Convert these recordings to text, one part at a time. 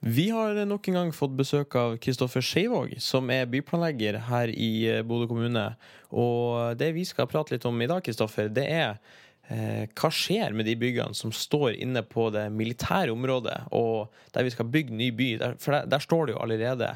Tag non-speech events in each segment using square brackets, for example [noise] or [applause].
Vi har nok en gang fått besøk av Kristoffer Skeivåg, som er byplanlegger her i eh, Bodø kommune. Og det vi skal prate litt om i dag, Kristoffer, det er eh, hva skjer med de byggene som står inne på det militære området, og der vi skal bygge ny by? Der, for der, der står det jo allerede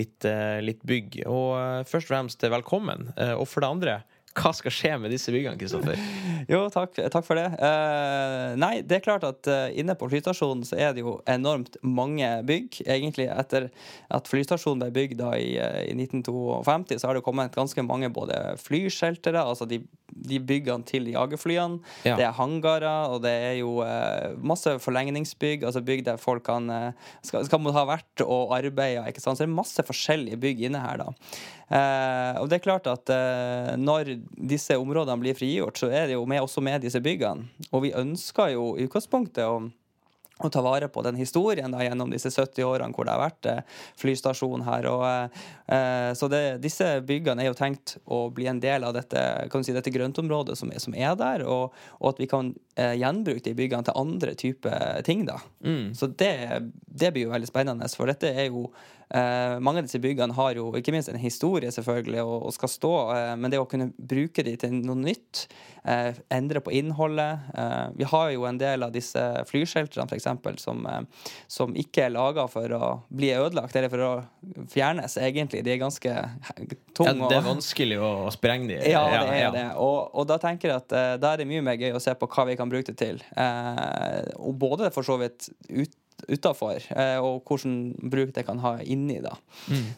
litt, eh, litt bygg. Og eh, først og fremst velkommen. Eh, og for det andre, hva skal skje med disse byggene, Kristoffer? [laughs] Jo, takk, takk for det. Uh, nei, det er klart at uh, inne på flystasjonen så er det jo enormt mange bygg. Egentlig etter at flystasjonen ble bygd da i, eh, i 1952, så har det kommet ganske mange både flyskjeltere, altså de, de byggene til jagerflyene. Ja. Det er hangarer, og det er jo uh, masse forlengningsbygg, altså bygg der folk kan skal, skal ha vært og arbeida, ikke sant. Så det er masse forskjellige bygg inne her, da. Og det er klart at når disse områdene blir frigjort, så er det jo med, også med disse byggene. Og vi ønsker jo i utgangspunktet å å ta vare på den historien da, gjennom disse 70 årene hvor det har vært eh, flystasjon her. Og, eh, så det, disse byggene er jo tenkt å bli en del av dette, kan si, dette grøntområdet som som er der, og, og at vi kan eh, gjenbruke de byggene til andre typer ting. da. Så det, det blir jo veldig spennende, for dette er jo eh, Mange av disse byggene har jo ikke minst en historie, selvfølgelig, og, og skal stå, eh, men det å kunne bruke de til noe nytt, eh, endre på innholdet eh, Vi har jo en del av disse flyshelterne f.eks., som, eh, som ikke er laga for å bli ødelagt, eller for å fjernes, egentlig. De er ganske Ja, det er vanskelig å sprenge de. Ja, det er ja. det. Og, og da tenker jeg at eh, da er det mye mer gøy å se på hva vi kan bruke det til. Eh, og både for så vidt ut, utafor, eh, og hvordan bruk det kan ha inni. da.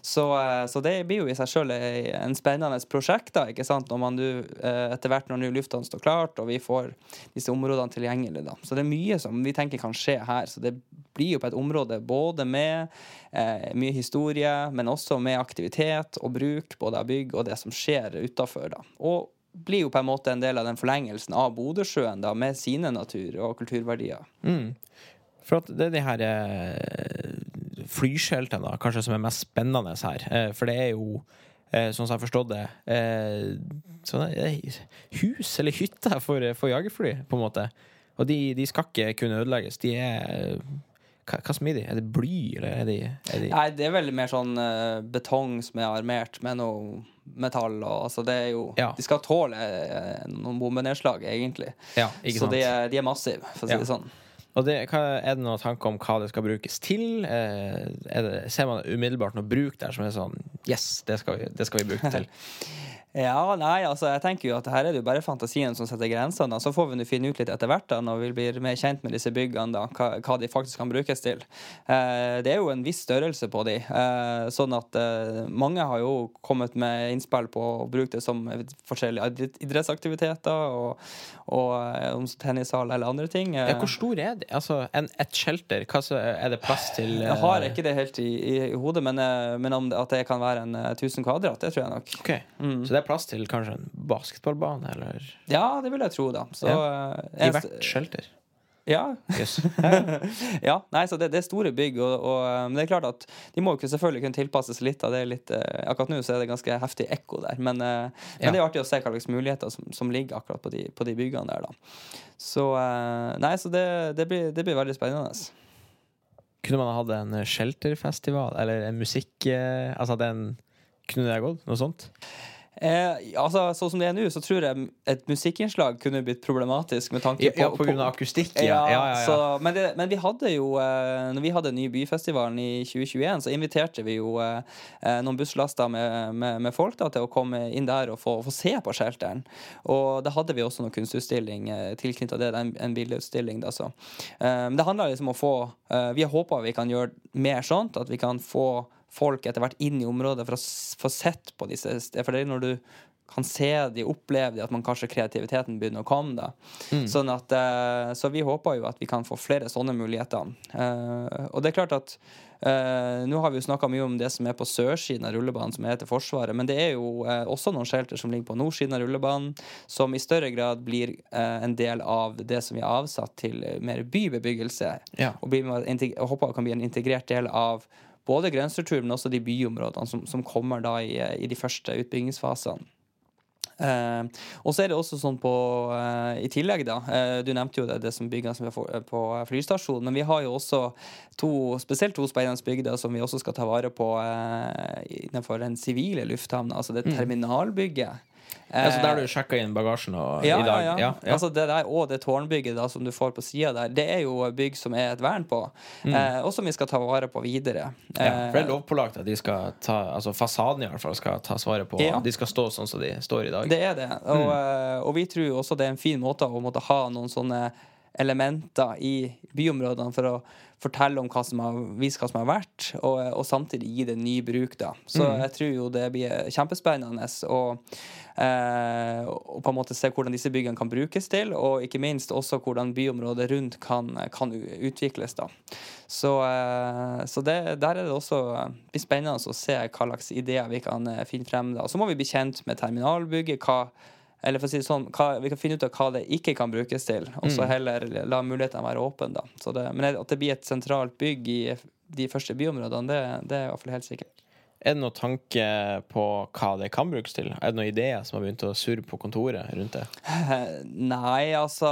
Så, eh, så det blir jo i seg sjøl en spennende prosjekt, da, ikke sant? når man eh, etter hvert når nu lufthavnen står klart, og vi får disse områdene tilgjengelig. da. Så det er mye som vi tenker kan skje her. Så det blir jo på et område både med eh, mye historie, men også med aktivitet og bruk både av bygg og det som skjer utafor. Og blir jo på en måte en del av den forlengelsen av Bodøsjøen da, med sine natur- og kulturverdier. For at det er de her eh, flyskjeltene kanskje som er mest spennende her. Eh, for det er jo, eh, sånn som jeg har forstått det, sånne, hus eller hytter for, for jagerfly, på en måte. Og de, de skal ikke kunne ødelegges. De er hva, hva som er de? Er det bly, eller er de, er de Nei, det er veldig mer sånn betong som er armert med noe metall. Og, altså, det er jo, Ja. De skal tåle noen bombenedslag, egentlig. Ja, ikke Så de er, de er massive, for å si Ja. det sånn. Og det, er det noen tanker om hva det skal brukes til? Eh, det, ser man umiddelbart noe bruk der som er sånn Yes, det skal vi, det skal vi bruke til. [laughs] Ja, nei, altså jeg tenker jo at her er det jo bare fantasien som setter grensene. Så får vi nå finne ut litt etter hvert da, når vi blir mer kjent med disse byggene, da, hva, hva de faktisk kan brukes til. Eh, det er jo en viss størrelse på de, eh, sånn at eh, mange har jo kommet med innspill på å bruke det som forskjellige idrettsaktiviteter og, og eh, om tennishall eller andre ting. Eh, Ja, hvor stor er det? Altså, en, et shelter, hva så, er det plass til eh, jeg har ikke det helt i, i, i hodet, men, eh, men om det, at det kan være en eh, 1000 kvadrat, det tror jeg nok. Ok, Så det er plass til kanskje en basketballbane, eller Ja, det vil jeg tro, da. Så, ja. i eneste- hvert shelter? Ja, Yes. [laughs] ja, nei, så det, det er store bygg, og, og eh, men det er klart at de må jo selvfølgelig kunne tilpasses litt av det. er Litt, eh, akkurat nå så er det ganske heftig ekko der, men, ja. men det er artig å se hva slags muligheter som, som ligger akkurat på de, på de byggene der. da. Så eh, nei, så det, det, blir, det blir veldig spennende. Kunne man hatt en shelterfestival, eller en musikk... eh, Altså, den Kunne det gått? Noe sånt? Eh, altså, Sånn som det er nå, så tror jeg et musikkinnslag kunne blitt problematisk med tanke på, ja, på grunn av akustikk? Ja, ja, ja. Så, men, det, men vi hadde jo eh, Når vi hadde ny byfestivalen i 2021, så inviterte vi jo eh, eh, noen busslaster med, med, med folk da, til å komme inn der og få, få se på shelteren. Og da hadde vi også noen kunstutstilling eh, tilknyttet det, en, en bildeutstilling. Da, så. Eh, men det handler liksom om å få eh, Vi har håpa vi kan gjøre mer sånt, at vi kan få folk etter hvert inn i området for å få sett på disse stedene. For det er når du kan se de, oppleve de, at man kanskje kreativiteten begynner å komme. da. Sånn at, eh, så vi håper jo at vi kan få flere sånne muligheter. Eh, og det er klart at eh, Nå har vi jo snakka mye om det som er på sørsiden av rullebanen, som heter Forsvaret, men det er jo også noen shelter som ligger på nordsiden av rullebanen, som i større grad blir en del av det som vi har avsatt til mer bybebyggelse. Ja. Og blir håper kan bli en integrert del av både grensestruktur, men også de byområdene som, som kommer da i, i de første utbyggingsfasene. Eh, og så er det også sånn på eh, I tillegg, da eh, Du nevnte jo det, det som bygges på flystasjonen. Men vi har jo også to, spesielt to spennende bygder som vi også skal ta vare på innenfor den sivile lufthavna. Altså det terminalbygget. Ja, så der du Eh, sjekka inn bagasjen og, ja, i dag? ja, ja. Ja. Altså det der, og det tårnbygget da, som du får på sida der, det er jo bygg som er et vern på, eh, og som vi skal ta vare på videre. Mm. Ja, for det er Eh, lovpålagt at de skal ta Altså fasaden i hvert fall skal tas vare på. De skal stå sånn som de står i dag. Det er det. Og, Mm. eh, og vi tror også det er en fin måte å måtte ha noen sånne elementer i byområdene for å fortelle om hva som har, vise hva som har vært, og, og samtidig gi det ny bruk. da. Så Mm. jeg tror jo det blir kjempespennende å eh, og på en måte se hvordan disse byggene kan brukes til, og ikke minst også hvordan byområdet rundt kan, kan utvikles. da. Så, eh, så det, der er det også eh, blir spennende å se hva slags ideer vi kan eh, finne frem. da. Så må vi bli kjent med terminalbygget. hva eller for å si det sånn, hva, Vi kan finne ut av hva det ikke kan brukes til, og så heller la mulighetene være åpne. da. Så det, men at det blir et sentralt bygg i de første byområdene, det, det er iallfall helt sikkert. Er det noen tanke på hva det kan brukes til? Er det noen ideer som har begynt å surre på kontoret rundt det? [laughs] Nei, altså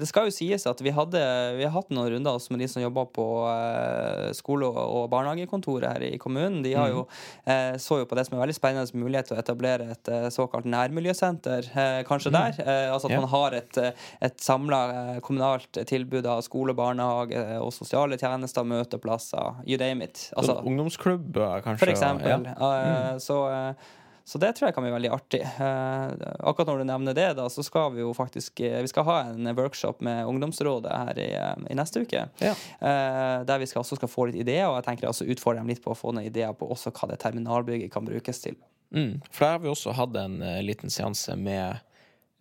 Det skal jo sies at vi, hadde, vi har hatt noen runder også med de som jobber på eh, skole- og, barnehagekontoret her i kommunen. De har jo, eh, så jo på det som er veldig spennende mulighet til å etablere et eh, såkalt nærmiljøsenter, kanskje der. Eh, altså at man har et, et samla kommunalt tilbud av skole, barnehage eh, og sosiale tjenester, møteplasser, you name it. Altså, Sånn ungdomsklubber, kanskje? Eksempel. Ja. Mm. Eh, så, eh, så det tror jeg kan bli veldig artig. Eh, akkurat når du nevner det, da, så skal vi jo faktisk Vi skal ha en workshop med Ungdomsrådet her i, i neste uke. Ja. Der vi skal, også skal få litt ideer, og jeg tenker også utfordre dem litt på å få noen ideer på også hva det terminalbygget kan brukes til. Mm. For der har vi også hatt en liten seanse med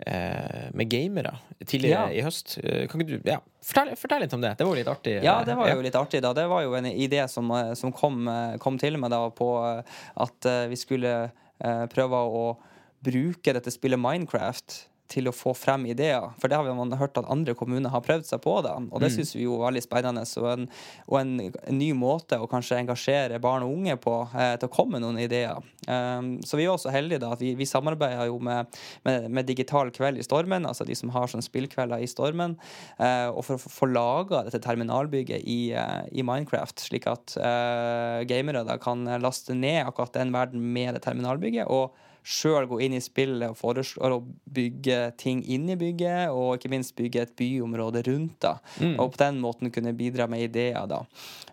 med gamere tidligere Ja. i høst. Eh, Kan ikke du ja, fortell, fortell litt om det? Det var jo litt artig. Ja, eh, det var jo litt artig. da Det var jo en idé som, eh, som kom, eh, kom til meg da på eh, at eh, vi skulle eh, prøve å bruke dette spillet Minecraft til å få frem ideer. For det har vi man hørt at andre kommuner har prøvd seg på. da Og det syns vi jo er veldig spennende. Og en, og en, en ny måte å kanskje engasjere barn og unge på eh, til å komme med noen ideer. Um, så vi er også heldige da at vi, vi samarbeider jo med, med, med Digital kveld i Stormen, altså de som har sånn spillkvelder i Stormen, eh, og for å få- få laga dette terminalbygget i, eh, i Minecraft, slik at eh, gamere da kan laste ned akkurat den verden med det terminalbygget. og sjøl gå inn i spillet og foreslå å bygge ting inn i bygget, og ikke minst bygge et byområde rundt. da, Og på den måten kunne bidra med ideer. da.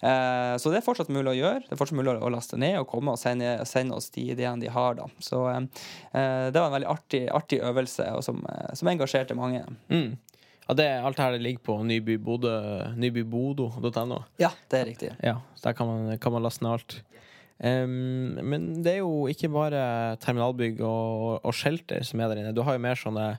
Eh, så det er fortsatt mulig å gjøre. Det er fortsatt mulig å laste ned og komme og sende, sende oss de ideene de har. da. Så eh, det var en veldig artig, artig øvelse, som, eh, som engasjerte mange. Mm. Ja, det, alt her ligger på nybybodo.no. Ja, det er riktig. Ja, så der kan man, kan man laste ned alt. Em, men det er jo ikke bare terminalbygg og, og shelter som er der inne. Du har jo mer sånne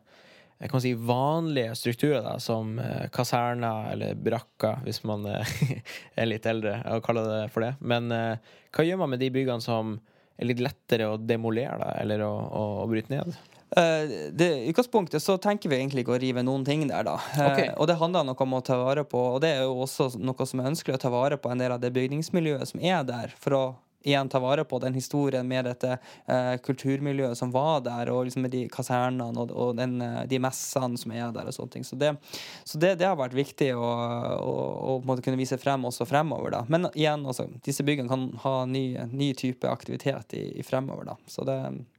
jeg kan si vanlige strukturer, da, som eh, kaserner eller brakker, hvis man eh, [laughs] er litt eldre og kaller det for det. Men uh, hva gjør man med de byggene som er litt lettere å demolere, da, eller å, å, å bryte ned? Uh, det, I utgangspunktet så tenker vi egentlig ikke å rive noen ting der, da. Okay. Uh, og det handler noe om å ta vare på, og det er jo også noe som er ønskelig å ta vare på en del av det bygningsmiljøet som er der, for å igjen ta vare på den historien med dette eh, kulturmiljøet som var der, og liksom med de kasernene og, og den, eh, de messene som er der og sånne ting. Så det, så det, det har vært viktig å, å, å måte kunne vise frem også fremover, da. Men igjen, også, disse byggene kan ha ny, ny type aktivitet i, i fremover, da. Så det,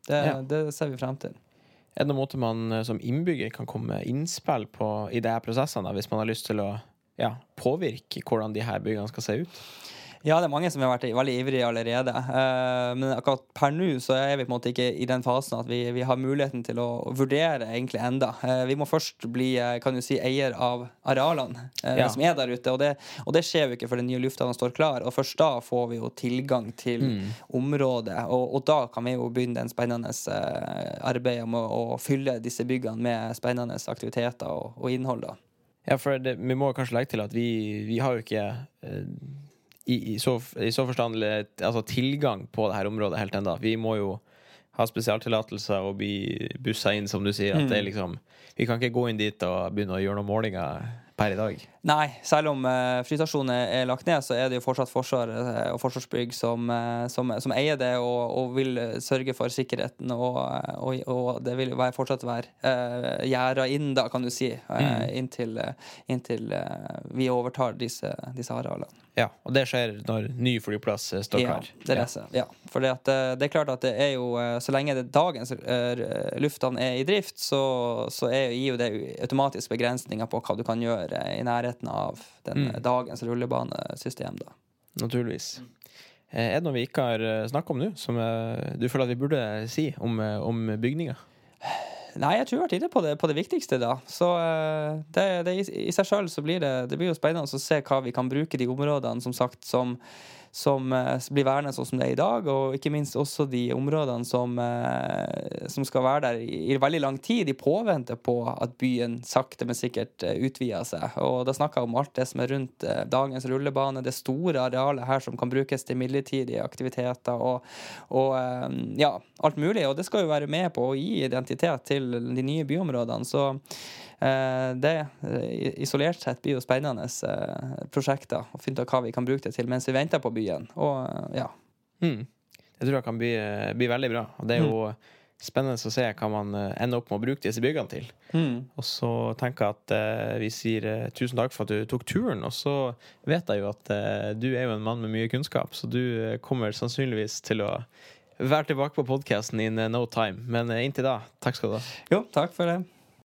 det, Ja. det ser vi frem til. Er det noen måte man eh, som innbygger kan komme med innspill på i de prosessene, hvis man har lyst til å ja, påvirke hvordan de her byggene skal se ut? Ja, det er mange som har vært veldig ivrige allerede. Eh, men akkurat per nå så er vi på en måte ikke i den fasen at vi, vi har muligheten til å vurdere egentlig enda. Eh, vi må først bli eh, kan du si, eier av arealene Ja. som er der ute. Og det, og det skjer jo ikke før den nye lufthavna står klar. Og først da får vi jo tilgang til området. Og, og da kan vi jo begynne den spennende arbeidet med å fylle disse byggene med spennende aktiviteter og, og innhold. da. Ja, for det, vi må kanskje legge til at vi, vi har jo ikke eh, i, i, så, i så forstand altså, tilgang på dette området helt ennå. Vi må jo ha spesialtillatelser og bli bussa inn, som du sier. At det er liksom Vi kan ikke gå inn dit og begynne å gjøre noen målinger per i dag? Nei, selv om uh, flystasjonen er lagt ned, så er det jo fortsatt Forsvaret uh, og Forsvarsbygg som, uh, som, som, eier det og, og, vil sørge for sikkerheten. Og, og, og det vil være, fortsatt være uh, gjerda inn, da, kan du si, mm. inntil, inntil vi overtar disse, disse arealene. Ja, og det skjer når ny flyplass står klar? Ja, det, ja. ja. for det, er klart at det er jo Så lenge det dagens lufthavn er i drift, så, så er, gir jo det automatisk begrensninger på hva du kan gjøre i nærheten av den, mm. dagens rullebanesystem. Da. Naturligvis. Eh, er det noe vi ikke har eh, snakka om nå, som eh, du føler at vi burde si om, om bygninga? Nei, jeg tror vi har vært inne på det, på det viktigste, da. Så det, det, i, seg sjøl så blir det, det blir jo spennende å se hva vi kan bruke de områdene, som sagt, som som eh, blir værende sånn som det er i dag, og ikke minst også de områdene som, eh, som skal være der i, i, veldig lang tid, i påvente på at byen sakte, men sikkert eh, utvider seg. Og da snakker jeg om alt det som er rundt dagens rullebane, det store arealet her som kan brukes til midlertidige aktiviteter og, og ja, alt mulig. Og det skal jo være med på å gi identitet til de nye byområdene. Så det eh, isolert sett blir jo spennende eh, prosjekter å finne ut hva vi kan bruke det til mens vi venter på byen. Og ja. Mm. Jeg tror det kan bli, bli, veldig bra. Og det er jo mm. spennende å se hva man ender opp med å bruke disse byggene til. Mm. Og så tenker jeg at eh, vi sier tusen takk for at du tok turen. Og så vet jeg jo at eh, du er jo en mann med mye kunnskap, så du kommer sannsynligvis til å være tilbake på podkasten in no time. Men inntil da, takk skal du ha. Jo, takk for det.